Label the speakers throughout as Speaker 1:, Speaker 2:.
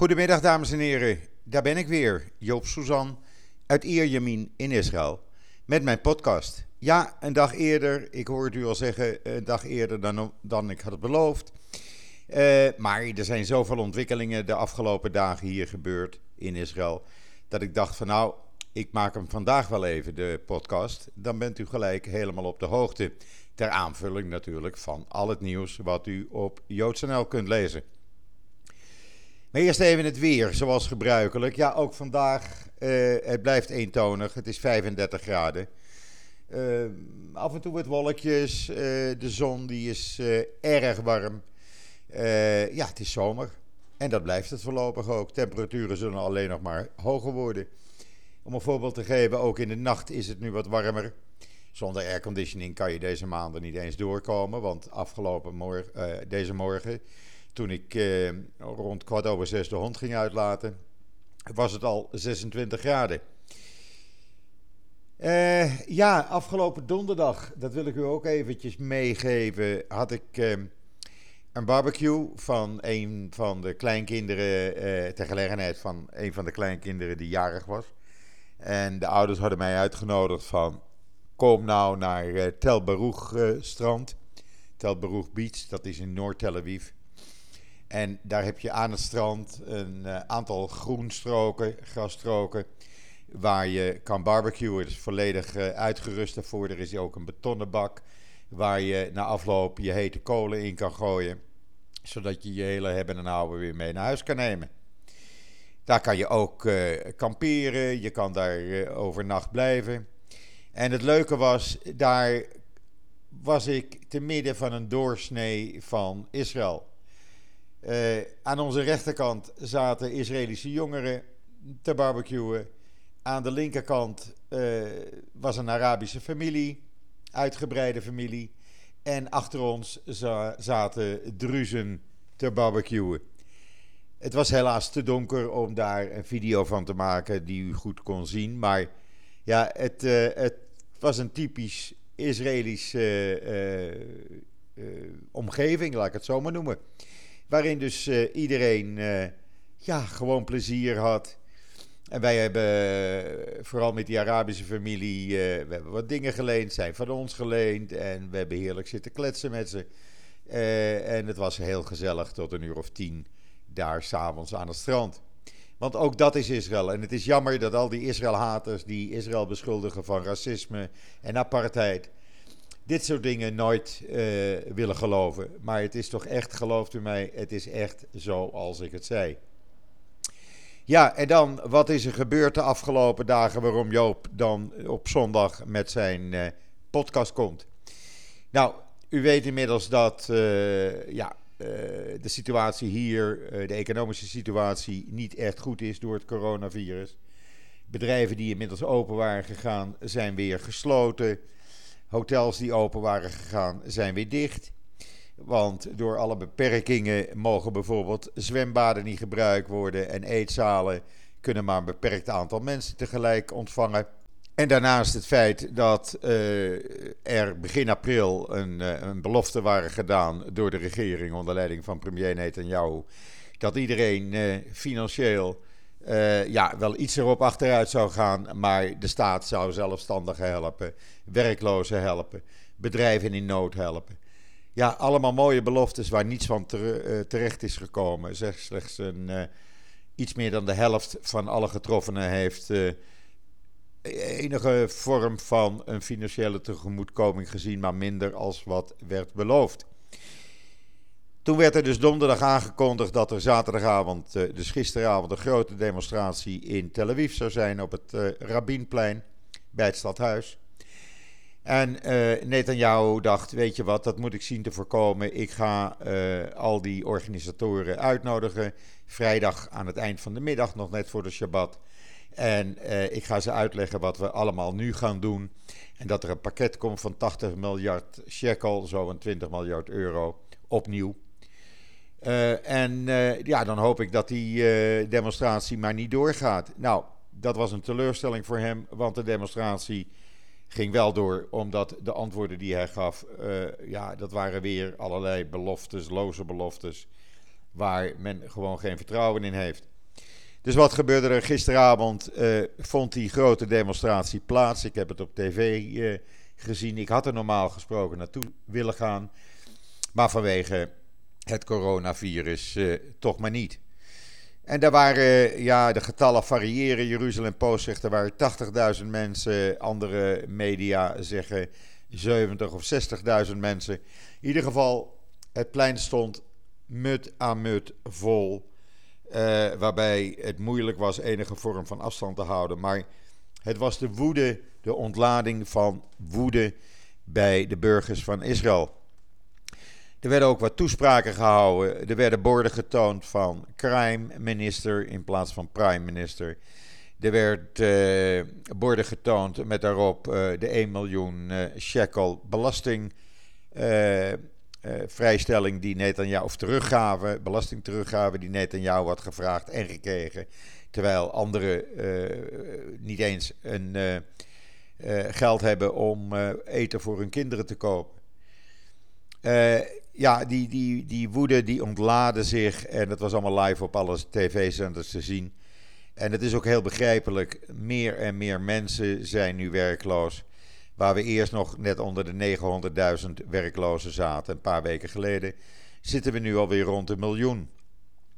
Speaker 1: Goedemiddag dames en heren, daar ben ik weer, Joop Suzan uit Ierjemien in Israël met mijn podcast. Ja, een dag eerder, ik hoor het u al zeggen, een dag eerder dan, dan ik had beloofd. Uh, maar er zijn zoveel ontwikkelingen de afgelopen dagen hier gebeurd in Israël, dat ik dacht van nou, ik maak hem vandaag wel even, de podcast. Dan bent u gelijk helemaal op de hoogte. Ter aanvulling natuurlijk van al het nieuws wat u op JoodsNL kunt lezen. Maar eerst even het weer, zoals gebruikelijk. Ja, ook vandaag, uh, het blijft eentonig. Het is 35 graden. Uh, af en toe wat wolkjes. Uh, de zon die is erg warm. ja, het is zomer. En dat blijft het voorlopig ook. Temperaturen zullen alleen nog maar hoger worden. Om een voorbeeld te geven, ook in de nacht is het nu wat warmer. Zonder airconditioning kan je deze maanden niet eens doorkomen. Want afgelopen morgen, deze morgen toen ik eh, rond kwart over zes de hond ging uitlaten, was het al 26 graden. Uh, ja, afgelopen donderdag, dat wil ik u ook eventjes meegeven, had ik uh, een barbecue van een van de kleinkinderen, uh, ter gelegenheid van een van de kleinkinderen die jarig was. En de ouders hadden mij uitgenodigd van, kom nou naar Tel Baruch strand, Tel Baruch Beach, dat is in Noord-Tel Aviv. En daar heb je aan het strand een uh, aantal groenstroken, grasstroken, waar je kan barbecuen. Het is volledig uh, uitgerust daarvoor. Er is ook een betonnen bak waar je na afloop je hete kolen in kan gooien. Zodat je je hele hebben en houden weer mee naar huis kan nemen. Daar kan je ook uh, kamperen, je kan daar overnacht blijven. En het leuke was, daar was ik te midden van een doorsnee van Israël. Uh, aan onze rechterkant zaten Israëlische jongeren te barbecuen. Aan de linkerkant uh, was een Arabische familie, uitgebreide familie. En achter ons za zaten Druzen te barbecuen. Het was helaas te donker om daar een video van te maken die u goed kon zien. Maar ja, het, uh, het was een typisch Israëlische omgeving, laat ik het zo maar noemen. Waarin dus uh, iedereen uh, ja, gewoon plezier had. En wij hebben uh, vooral met die Arabische familie, we hebben wat dingen geleend, zijn van ons geleend. En we hebben heerlijk zitten kletsen met ze. en het was heel gezellig tot een uur of tien daar s'avonds aan het strand. Want ook dat is Israël. En het is jammer dat al die Israël-haters die Israël beschuldigen van racisme en apartheid dit soort dingen nooit uh, willen geloven. Maar het is toch echt, gelooft u mij, het is echt zoals ik het zei. Ja, en dan, wat is er gebeurd de afgelopen dagen waarom Joop dan op zondag met zijn uh, podcast komt? Nou, u weet inmiddels dat uh, ja, de situatie hier, de economische situatie, niet echt goed is door het coronavirus. Bedrijven die inmiddels open waren gegaan, zijn weer gesloten. Hotels die open waren gegaan zijn weer dicht. Want door alle beperkingen mogen bijvoorbeeld zwembaden niet gebruikt worden en eetzalen kunnen maar een beperkt aantal mensen tegelijk ontvangen. En daarnaast het feit dat uh, er begin april een, uh, een, belofte waren gedaan door de regering onder leiding van premier Netanyahu. Dat iedereen uh, financieel uh, ja, wel iets erop achteruit zou gaan, maar de staat zou zelfstandigen helpen, werklozen helpen, bedrijven in nood helpen. Ja, allemaal mooie beloftes waar niets van uh, terecht is gekomen. Slechts een, uh, iets meer dan de helft van alle getroffenen heeft enige vorm van een financiële tegemoetkoming gezien, maar minder als wat werd beloofd. Toen werd er dus donderdag aangekondigd dat er zaterdagavond, eh, dus gisteravond, een grote demonstratie in Tel Aviv zou zijn op het uh, Rabinplein bij het stadhuis. En uh, Netanyahu dacht, weet je wat, dat moet ik zien te voorkomen. Ik ga al die organisatoren uitnodigen. Vrijdag aan het eind van de middag, nog net voor de Shabbat. En ik ga ze uitleggen wat we allemaal nu gaan doen. En dat er een pakket komt van 80 miljard shekel, zo'n 20 miljard euro, opnieuw. Uh, en uh, ja, dan hoop ik dat die uh, demonstratie maar niet doorgaat. Nou, dat was een teleurstelling voor hem, want de demonstratie ging wel door, omdat de antwoorden die hij gaf, ja, dat waren weer allerlei beloftes, loze beloftes. waar men gewoon geen vertrouwen in heeft. Dus wat gebeurde er gisteravond? Vond die grote demonstratie plaats. Ik heb het op tv gezien. Ik had er normaal gesproken naartoe willen gaan. Maar vanwege het coronavirus uh, toch maar niet. En daar waren, ja, de getallen variëren. Jeruzalem Post zegt er waren 80.000 mensen. Andere media zeggen 70 of 60.000 mensen. In ieder geval, het plein stond mut aan mut vol. Uh, waarbij het moeilijk was enige vorm van afstand te houden. Maar het was de woede, de ontlading van woede bij de burgers van Israël. Er werden ook wat toespraken gehouden. Er werden borden getoond van crime minister in plaats van prime minister. Er werd uh, borden getoond met daarop uh, de 1 miljoen uh, shekel belasting. vrijstelling die Netanyahu, of teruggave, belasting teruggave die Netanyahu had gevraagd en gekregen. Terwijl anderen niet eens een, geld hebben om eten voor hun kinderen te kopen ja, die, die, die woede die ontladen zich. En dat was allemaal live op alle tv-zenders te zien. En het is ook heel begrijpelijk. Meer en meer mensen zijn nu werkloos. Waar we eerst nog net onder de 900.000 werklozen zaten, een paar weken geleden, zitten we nu alweer rond een miljoen.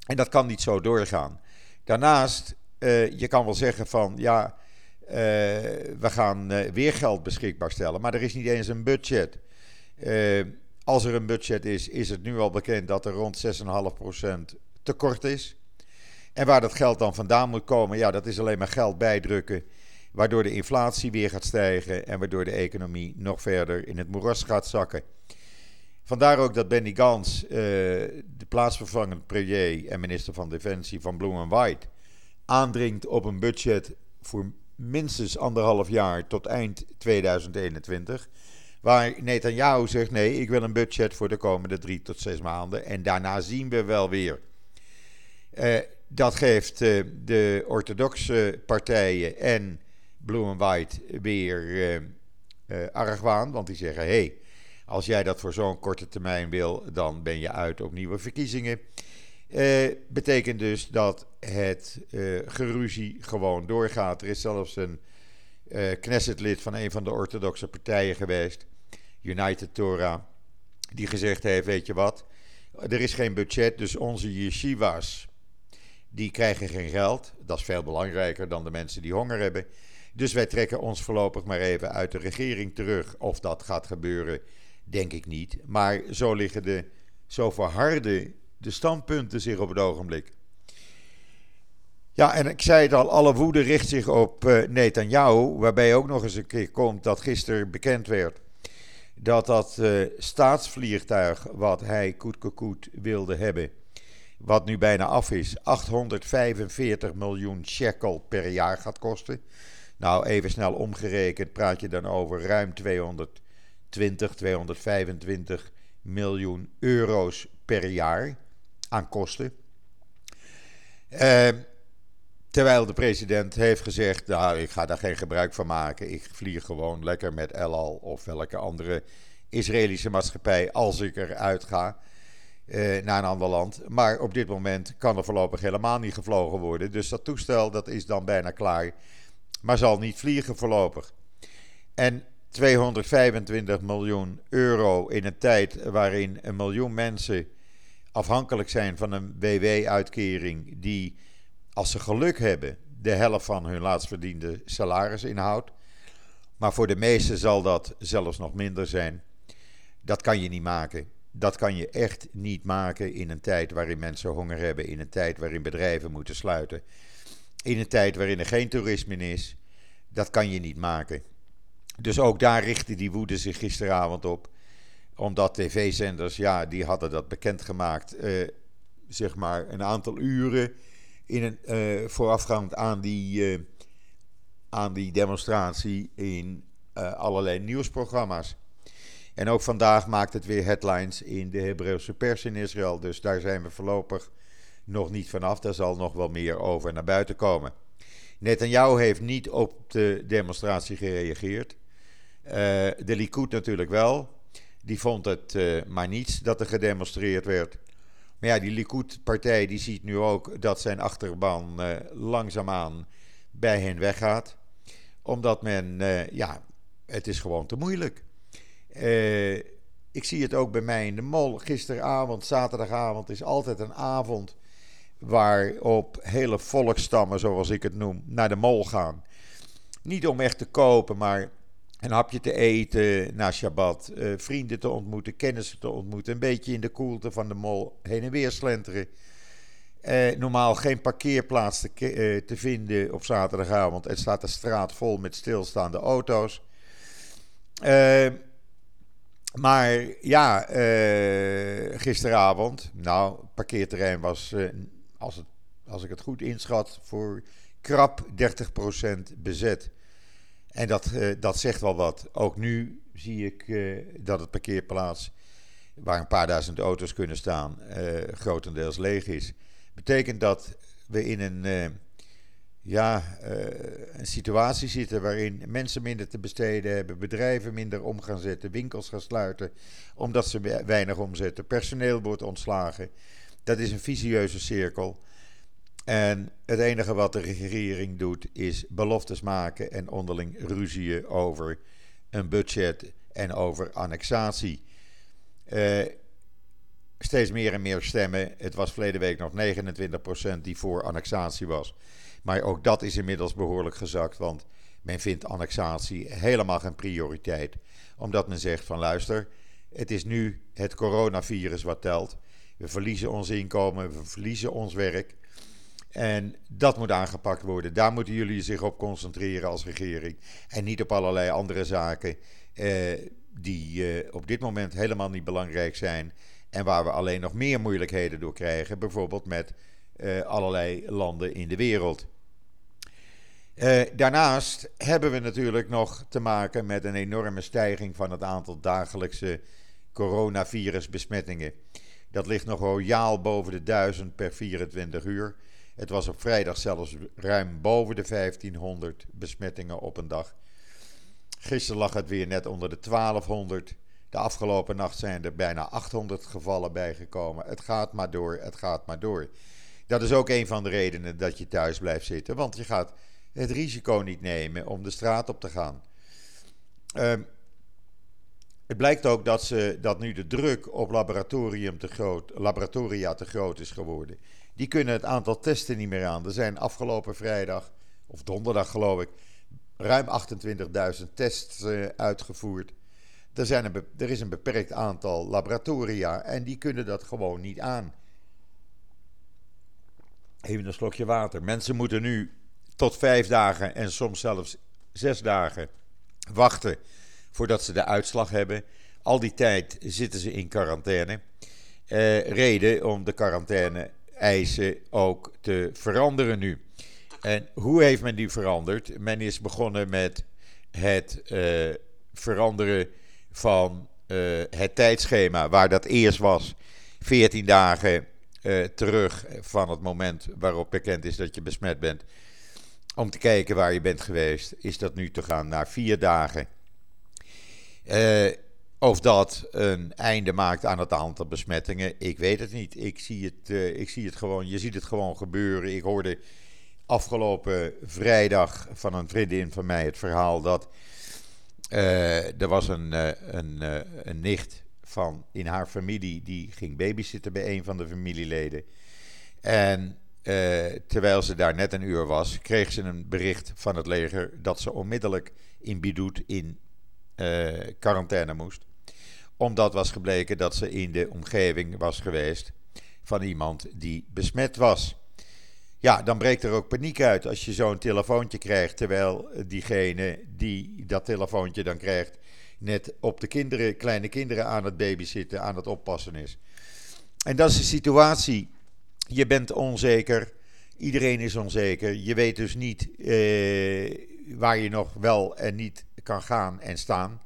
Speaker 1: En dat kan niet zo doorgaan. Daarnaast, uh, je kan wel zeggen van ja, uh, we gaan uh, weer geld beschikbaar stellen, maar er is niet eens een budget. Als er een budget is, is het nu al bekend dat er rond 6,5% tekort is. En waar dat geld dan vandaan moet komen, ja, dat is alleen maar geld bijdrukken. Waardoor de inflatie weer gaat stijgen en waardoor de economie nog verder in het moeras gaat zakken. Vandaar ook dat Benny Gans, uh, de plaatsvervangend premier en minister van Defensie van Bloem White, aandringt op een budget voor minstens anderhalf jaar tot eind 2021. Waar Netanyahu zegt: nee, ik wil een budget voor de komende drie tot zes maanden. En daarna zien we wel weer. Uh, dat geeft uh, de orthodoxe partijen en Blue and White weer uh, argwaan. Want die zeggen: hé, hey, als jij dat voor zo'n korte termijn wil, dan ben je uit op nieuwe verkiezingen. betekent dus dat het geruzie gewoon doorgaat. Er is zelfs een Knesset-lid van een van de orthodoxe partijen geweest United Torah, die gezegd heeft: Weet je wat, er is geen budget, dus onze yeshivas die krijgen geen geld. Dat is veel belangrijker dan de mensen die honger hebben. Dus wij trekken ons voorlopig maar even uit de regering terug. Of dat gaat gebeuren, denk ik niet. Maar zo liggen de, zo verharden de standpunten zich op het ogenblik. Ja, en ik zei het al, alle woede richt zich op uh, Netanyahu. Waarbij ook nog eens een keer komt dat gisteren bekend werd dat dat uh, staatsvliegtuig wat hij koet wilde hebben, wat nu bijna af is, 845 miljoen shekel per jaar gaat kosten. Nou, even snel omgerekend praat je dan over ruim 220, 225 miljoen euro's per jaar aan kosten. Uh, Terwijl de president heeft gezegd: Nou, ik ga daar geen gebruik van maken. Ik vlieg gewoon lekker met El Al of welke andere Israëlische maatschappij als ik eruit ga eh, naar een ander land. Maar op dit moment kan er voorlopig helemaal niet gevlogen worden. Dus dat toestel dat is dan bijna klaar, maar zal niet vliegen voorlopig. En 225 miljoen euro in een tijd waarin een miljoen mensen afhankelijk zijn van een WW-uitkering die als ze geluk hebben, de helft van hun laatst verdiende salaris inhoudt. Maar voor de meesten zal dat zelfs nog minder zijn. Dat kan je niet maken. Dat kan je echt niet maken in een tijd waarin mensen honger hebben, in een tijd waarin bedrijven moeten sluiten, in een tijd waarin er geen toerisme is. Dat kan je niet maken. Dus ook daar richtte die woede zich gisteravond op. Omdat tv-zenders, ja, die hadden dat bekendgemaakt, eh, zeg maar een aantal uren in een, uh, voorafgaand aan die, uh, aan die demonstratie in uh, allerlei nieuwsprogramma's. En ook vandaag maakt het weer headlines in de Hebreeuwse pers in Israël. Dus daar zijn we voorlopig nog niet vanaf. Daar zal nog wel meer over naar buiten komen. Netanyahu heeft niet op de demonstratie gereageerd. de Likud natuurlijk wel. Die vond het maar niets dat er gedemonstreerd werd. Maar ja, die Likud-partij die ziet nu ook dat zijn achterban uh, langzaamaan bij hen weggaat. Omdat men, uh, ja, het is gewoon te moeilijk. Uh, ik zie het ook bij mij in de mol. Gisteravond, zaterdagavond is altijd een avond waarop hele volkstammen, zoals ik het noem, naar de mol gaan. Niet om echt te kopen, maar een hapje te eten na Shabbat, uh, vrienden te ontmoeten, kennissen te ontmoeten, een beetje in de koelte van de mol heen en weer slenteren. Uh, normaal geen parkeerplaats te, uh, te, vinden op zaterdagavond. Er staat de straat vol met stilstaande auto's. maar ja, gisteravond, nou, het parkeerterrein was, als, het, als ik het goed inschat, voor krap 30% bezet. En dat, uh, dat zegt wel wat. Ook nu zie ik uh, dat het parkeerplaats, waar een paar duizend auto's kunnen staan, uh, grotendeels leeg is. Betekent dat we in een, ja, een situatie zitten waarin mensen minder te besteden hebben, bedrijven minder om gaan zetten, winkels gaan sluiten, omdat ze weinig omzetten, personeel wordt ontslagen. Dat is een visieuze cirkel. En het enige wat de regering doet is beloftes maken en onderling ruzieën over een budget en over annexatie. Uh, steeds meer en meer stemmen. Het was verleden week nog 29% die voor annexatie was. Maar ook dat is inmiddels behoorlijk gezakt, want men vindt annexatie helemaal geen prioriteit. Omdat men zegt van luister, het is nu het coronavirus wat telt. We verliezen ons inkomen, we verliezen ons werk. En dat moet aangepakt worden. Daar moeten jullie zich op concentreren als regering. En niet op allerlei andere zaken eh, die eh, op dit moment helemaal niet belangrijk zijn. En waar we alleen nog meer moeilijkheden door krijgen. Bijvoorbeeld met eh, allerlei landen in de wereld. Daarnaast hebben we natuurlijk nog te maken met een enorme stijging van het aantal dagelijkse coronavirusbesmettingen. Dat ligt nog royaal boven de 1000 per 24 uur. Het was op vrijdag zelfs ruim boven de 1500 besmettingen op een dag. Gisteren lag het weer net onder de 1200. De afgelopen nacht zijn er bijna 800 gevallen bijgekomen. Het gaat maar door, het gaat maar door. Dat is ook een van de redenen dat je thuis blijft zitten, want je gaat het risico niet nemen om de straat op te gaan. Uh, het blijkt ook dat, ze, dat nu de druk op laboratorium te groot, laboratoria te groot is geworden. Die kunnen het aantal testen niet meer aan. Er zijn afgelopen vrijdag, of donderdag geloof ik, ruim 28.000 tests uh, uitgevoerd. Er, zijn er is een beperkt aantal laboratoria en die kunnen dat gewoon niet aan. Even een slokje water. Mensen moeten nu tot vijf dagen en soms zelfs zes dagen wachten voordat ze de uitslag hebben. Al die tijd zitten ze in quarantaine. Uh, reden om de quarantaine eisen ook te veranderen nu. En hoe heeft men die veranderd? Men is begonnen met het uh, veranderen van uh, het tijdschema, waar dat eerst was, 14 dagen uh, terug van het moment waarop bekend is dat je besmet bent. Om te kijken waar je bent geweest, is dat nu te gaan naar vier dagen. Of dat een einde maakt aan het aantal besmettingen, ik weet het niet. Ik zie het, uh, ik zie het gewoon, je ziet het gewoon gebeuren. Ik hoorde afgelopen vrijdag van een vriendin van mij het verhaal dat uh, er was een, uh, een, een nicht van in haar familie die ging babysitten bij een van de familieleden. En terwijl ze daar net een uur was, kreeg ze een bericht van het leger dat ze onmiddellijk in Bidoet in quarantaine moest omdat was gebleken dat ze in de omgeving was geweest van iemand die besmet was. Ja, dan breekt er ook paniek uit als je zo'n telefoontje krijgt, terwijl diegene die dat telefoontje dan krijgt, net op de kinderen, kleine kinderen aan het babysitten, aan het oppassen is. En dat is de situatie. Je bent onzeker, iedereen is onzeker. Je weet dus niet eh, waar je nog wel en niet kan gaan en staan.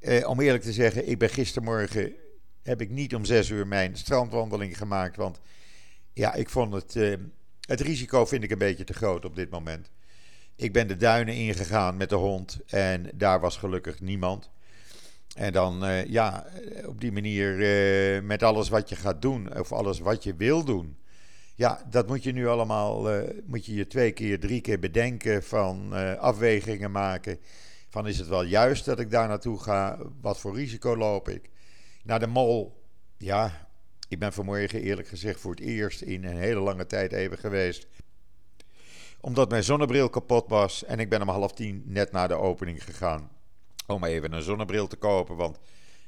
Speaker 1: Eh, om eerlijk te zeggen, ik ben gistermorgen heb ik niet om zes uur mijn strandwandeling gemaakt. Want ja, ik vond het. Eh, het risico vind ik een beetje te groot op dit moment. Ik ben de duinen ingegaan met de hond en daar was gelukkig niemand. En dan, ja, op die manier met alles wat je gaat doen, of alles wat je wil doen. Ja, dat moet je nu allemaal, moet je je twee keer, drie keer bedenken van afwegingen maken. Van is het wel juist dat ik daar naartoe ga? Wat voor risico loop ik? Naar de mol, ja, ik ben vanmorgen eerlijk gezegd voor het eerst in een hele lange tijd even geweest. Omdat mijn zonnebril kapot was en ik ben om half tien net na de opening gegaan. Om even een zonnebril te kopen, want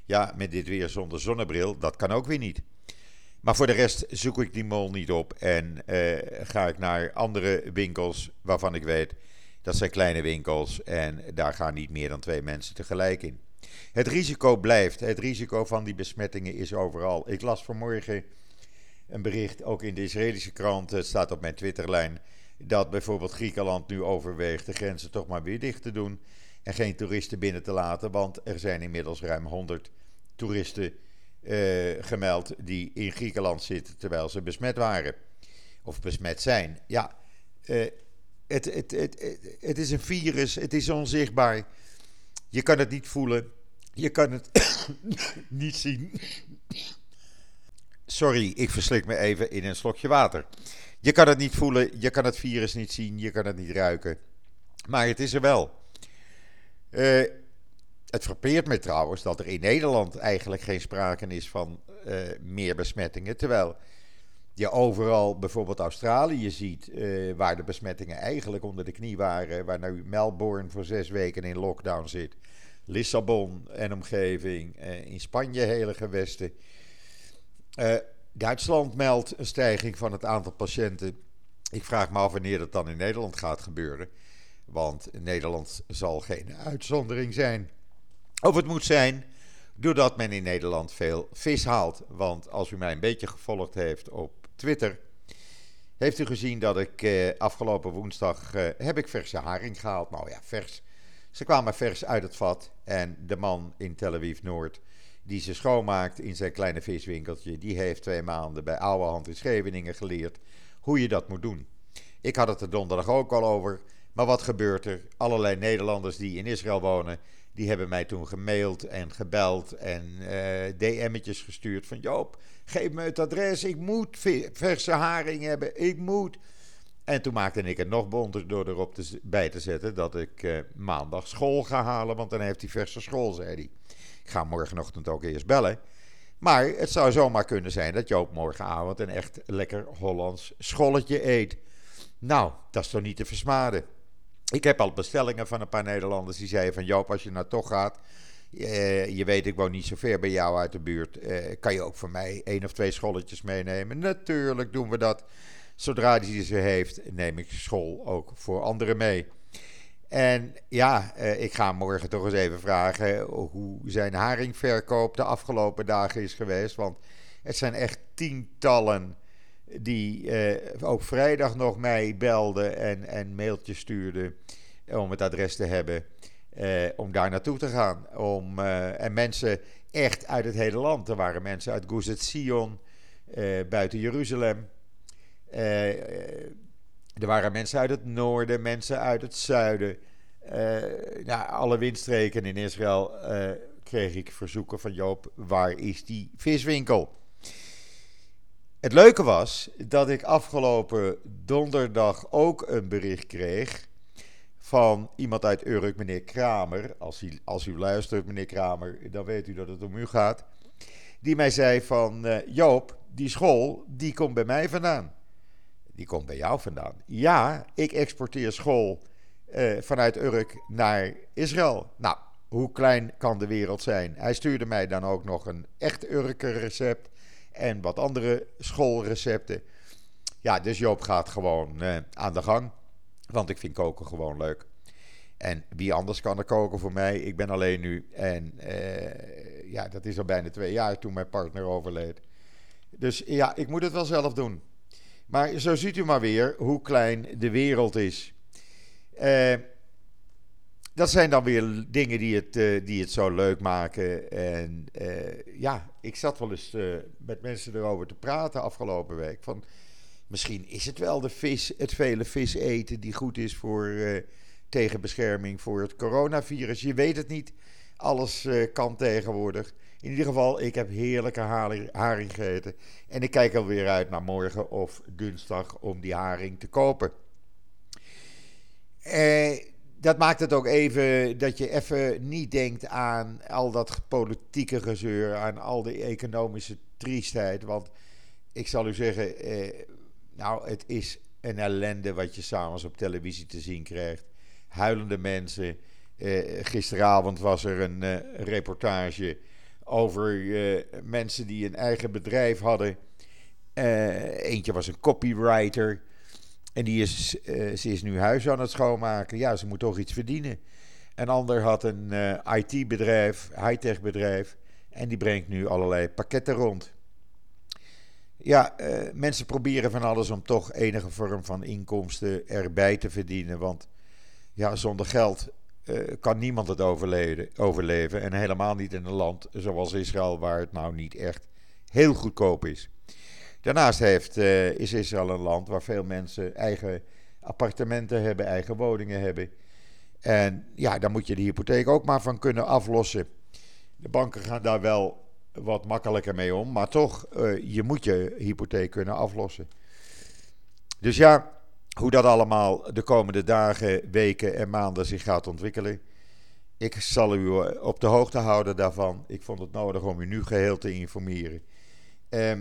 Speaker 1: ja, met dit weer zonder zonnebril, dat kan ook weer niet. Maar voor de rest zoek ik die mol niet op en eh, ga ik naar andere winkels waarvan ik weet dat zijn kleine winkels en daar gaan niet meer dan twee mensen tegelijk in. Het risico blijft. Het risico van die besmettingen is overal. Ik las vanmorgen een bericht, ook in de Israëlische krant, het staat op mijn Twitterlijn, dat bijvoorbeeld Griekenland nu overweegt de grenzen toch maar weer dicht te doen en geen toeristen binnen te laten, want er zijn inmiddels ruim 100 toeristen uh, gemeld die in Griekenland zitten terwijl ze besmet waren of besmet zijn. Ja, uh, het, het, het, het, is een virus, het is onzichtbaar. Je kan het niet voelen, je kan het niet zien. Sorry, ik verslik me even in een slokje water. Je kan het niet voelen, je kan het virus niet zien, je kan het niet ruiken. Maar het is er wel. Uh, het frappeert me trouwens dat er in Nederland eigenlijk geen sprake is van uh, meer besmettingen. Terwijl je overal bijvoorbeeld Australië ziet, uh, waar de besmettingen eigenlijk onder de knie waren, waar nu Melbourne voor zes weken in lockdown zit, Lissabon en omgeving, uh, in Spanje hele gewesten. Uh, Duitsland meldt een stijging van het aantal patiënten. Ik vraag me af wanneer dat dan in Nederland gaat gebeuren, want Nederland zal geen uitzondering zijn. Of het moet zijn doordat men in Nederland veel vis haalt. Want als u mij een beetje gevolgd heeft op Twitter, heeft u gezien dat ik eh, afgelopen woensdag eh, heb ik verse haring gehaald. Nou ja, vers. Ze kwamen vers uit het vat en de man in Tel Aviv Noord die ze schoonmaakt in zijn kleine viswinkeltje, die heeft twee maanden bij Oude Hand in Scheveningen geleerd hoe je dat moet doen. Ik had het er donderdag ook al over, maar wat gebeurt er? Allerlei Nederlanders die in Israël wonen, die hebben mij toen gemaild en gebeld en uh, DM'tjes gestuurd van Joop, geef me het adres, ik moet verse haring hebben, ik moet. En toen maakte ik het nog bonter door erop te, bij te zetten dat ik uh, maandag school ga halen, want dan heeft hij verse school, zei hij. Ik ga morgenochtend ook eerst bellen. Maar het zou zomaar kunnen zijn dat Joop morgenavond een echt lekker Hollands scholletje eet. Nou, dat is toch niet te versmaden. Ik heb al bestellingen van een paar Nederlanders die zeiden van Joop, als je nou toch gaat, uh, je weet ik woon niet zo ver bij jou uit de buurt, uh, kan je ook voor mij één of twee scholletjes meenemen? Natuurlijk doen we dat. Zodra hij ze heeft, neem ik school ook voor anderen mee. En ja, uh, ik ga morgen toch eens even vragen hoe zijn haringverkoop de afgelopen dagen is geweest. Want het zijn echt tientallen die ook vrijdag nog mij belde en, en mailtjes stuurde om het adres te hebben. Uh, om daar naartoe te gaan. Om, uh, en mensen echt uit het hele land. Er waren mensen uit Guzet Sion, buiten Jeruzalem. er waren mensen uit het noorden, mensen uit het zuiden. nou, alle windstreken in Israël kreeg ik verzoeken van Joop, waar is die viswinkel? Het leuke was dat ik afgelopen donderdag ook een bericht kreeg van iemand uit Urk, meneer Kramer. Als u, als u luistert, meneer Kramer, dan weet u dat het om u gaat. Die mij zei van, uh, Joop, die school, die komt bij mij vandaan. Die komt bij jou vandaan. Ja, ik exporteer school uh, vanuit Urk naar Israël. Nou, hoe klein kan de wereld zijn? Hij stuurde mij dan ook nog een echt Urker recept en wat andere schoolrecepten. Ja, dus Joop gaat gewoon uh, aan de gang. Want ik vind koken gewoon leuk. En wie anders kan er koken voor mij? Ik ben alleen nu. En uh, ja, dat is al bijna twee jaar toen mijn partner overleed. Dus ja, ik moet het wel zelf doen. Maar zo ziet u maar weer hoe klein de wereld is. Uh, dat zijn dan weer dingen die het, uh, die het zo leuk maken. En ja, ik zat wel eens met mensen erover te praten afgelopen week. Van misschien is het wel de vis, het vele vis eten die goed is voor, tegen bescherming voor het coronavirus. Je weet het niet. alles kan tegenwoordig. In ieder geval, ik heb heerlijke haring gegeten. En ik kijk alweer uit naar morgen of dinsdag om die haring te kopen. Eh, dat maakt het ook even dat je even niet denkt aan al dat politieke gezeur, aan al die economische triestheid. Want ik zal u zeggen, eh, nou, het is een ellende wat je s'avonds op televisie te zien krijgt. Huilende mensen. Eh, gisteravond was er een eh, reportage over eh, mensen die een eigen bedrijf hadden. Eentje was een copywriter. En die is, ze is nu huis aan het schoonmaken. Ja, ze moet toch iets verdienen. Een ander had een IT-bedrijf, high-tech bedrijf. En die brengt nu allerlei pakketten rond. Ja, mensen proberen van alles om toch enige vorm van inkomsten erbij te verdienen. Want ja, zonder geld uh, kan niemand het overleven. En helemaal niet in een land zoals Israël, waar het nou niet echt heel goedkoop is. Daarnaast heeft, uh, is Israël een land waar veel mensen eigen appartementen hebben, eigen woningen hebben. En ja, daar moet je de hypotheek ook maar van kunnen aflossen. De banken gaan daar wel wat makkelijker mee om, maar toch, uh, je moet je hypotheek kunnen aflossen. Dus ja, hoe dat allemaal de komende dagen, weken en maanden zich gaat ontwikkelen. Ik zal u eh, op de hoogte houden daarvan. Ik vond het nodig om u nu geheel te informeren. Eh,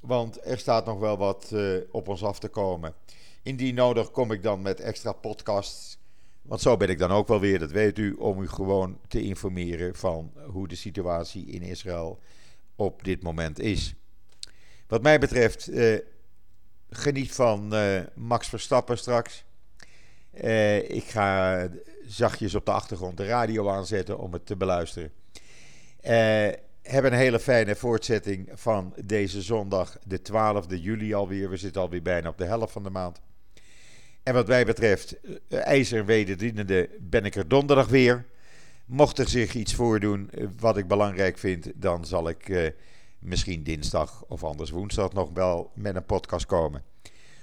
Speaker 1: want er staat nog wel wat eh, op ons af te komen. Indien nodig kom ik dan met extra podcasts. Want zo ben ik dan ook wel weer, dat weet u, om u gewoon te informeren van hoe de situatie in Israël op dit moment is. Wat mij betreft. Eh, geniet van uh, Max Verstappen straks. Uh, ik ga zachtjes op de achtergrond de radio aanzetten om het te beluisteren. Uh, hebben een hele fijne voortzetting van deze zondag, de 12e juli alweer. We zitten alweer bijna op de helft van de maand. En wat mij betreft, ijzer wederdienende, ben ik er donderdag weer. Mocht er zich iets voordoen wat ik belangrijk vind, dan zal ik misschien dinsdag of anders woensdag nog wel met een podcast komen.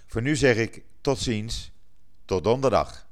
Speaker 1: Voor nu zeg ik tot ziens, tot donderdag.